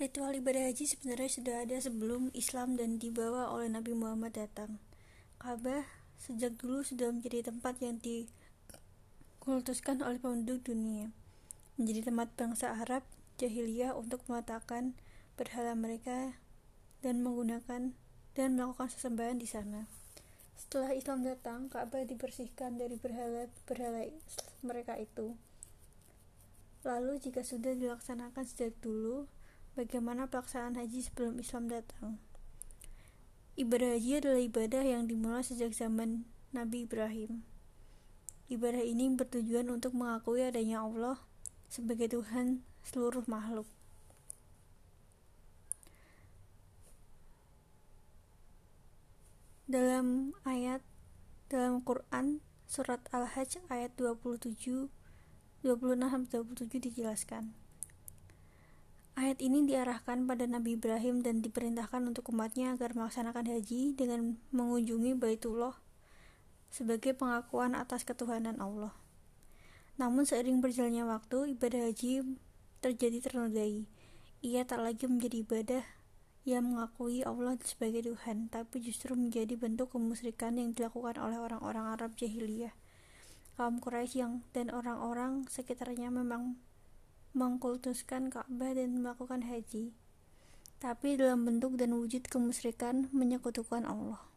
Ritual ibadah haji sebenarnya sudah ada sebelum Islam dan dibawa oleh Nabi Muhammad datang. Ka'bah sejak dulu sudah menjadi tempat yang dikultuskan oleh penduduk dunia. Menjadi tempat bangsa Arab jahiliyah untuk meletakkan berhala mereka dan menggunakan dan melakukan sesembahan di sana. Setelah Islam datang, Ka'bah dibersihkan dari berhala-berhala mereka itu. Lalu jika sudah dilaksanakan sejak dulu, bagaimana pelaksanaan haji sebelum Islam datang. Ibadah haji adalah ibadah yang dimulai sejak zaman Nabi Ibrahim. Ibadah ini bertujuan untuk mengakui adanya Allah sebagai Tuhan seluruh makhluk. Dalam ayat dalam Quran surat Al-Hajj ayat 27 26 27 dijelaskan Ayat ini diarahkan pada Nabi Ibrahim dan diperintahkan untuk umatnya agar melaksanakan haji dengan mengunjungi Baitullah sebagai pengakuan atas ketuhanan Allah. Namun seiring berjalannya waktu, ibadah haji terjadi ternodai. Ia tak lagi menjadi ibadah yang mengakui Allah sebagai Tuhan, tapi justru menjadi bentuk kemusyrikan yang dilakukan oleh orang-orang Arab jahiliyah. Kaum Quraisy yang dan orang-orang sekitarnya memang mengkultuskan Ka'bah dan melakukan haji, tapi dalam bentuk dan wujud kemusyrikan menyekutukan Allah.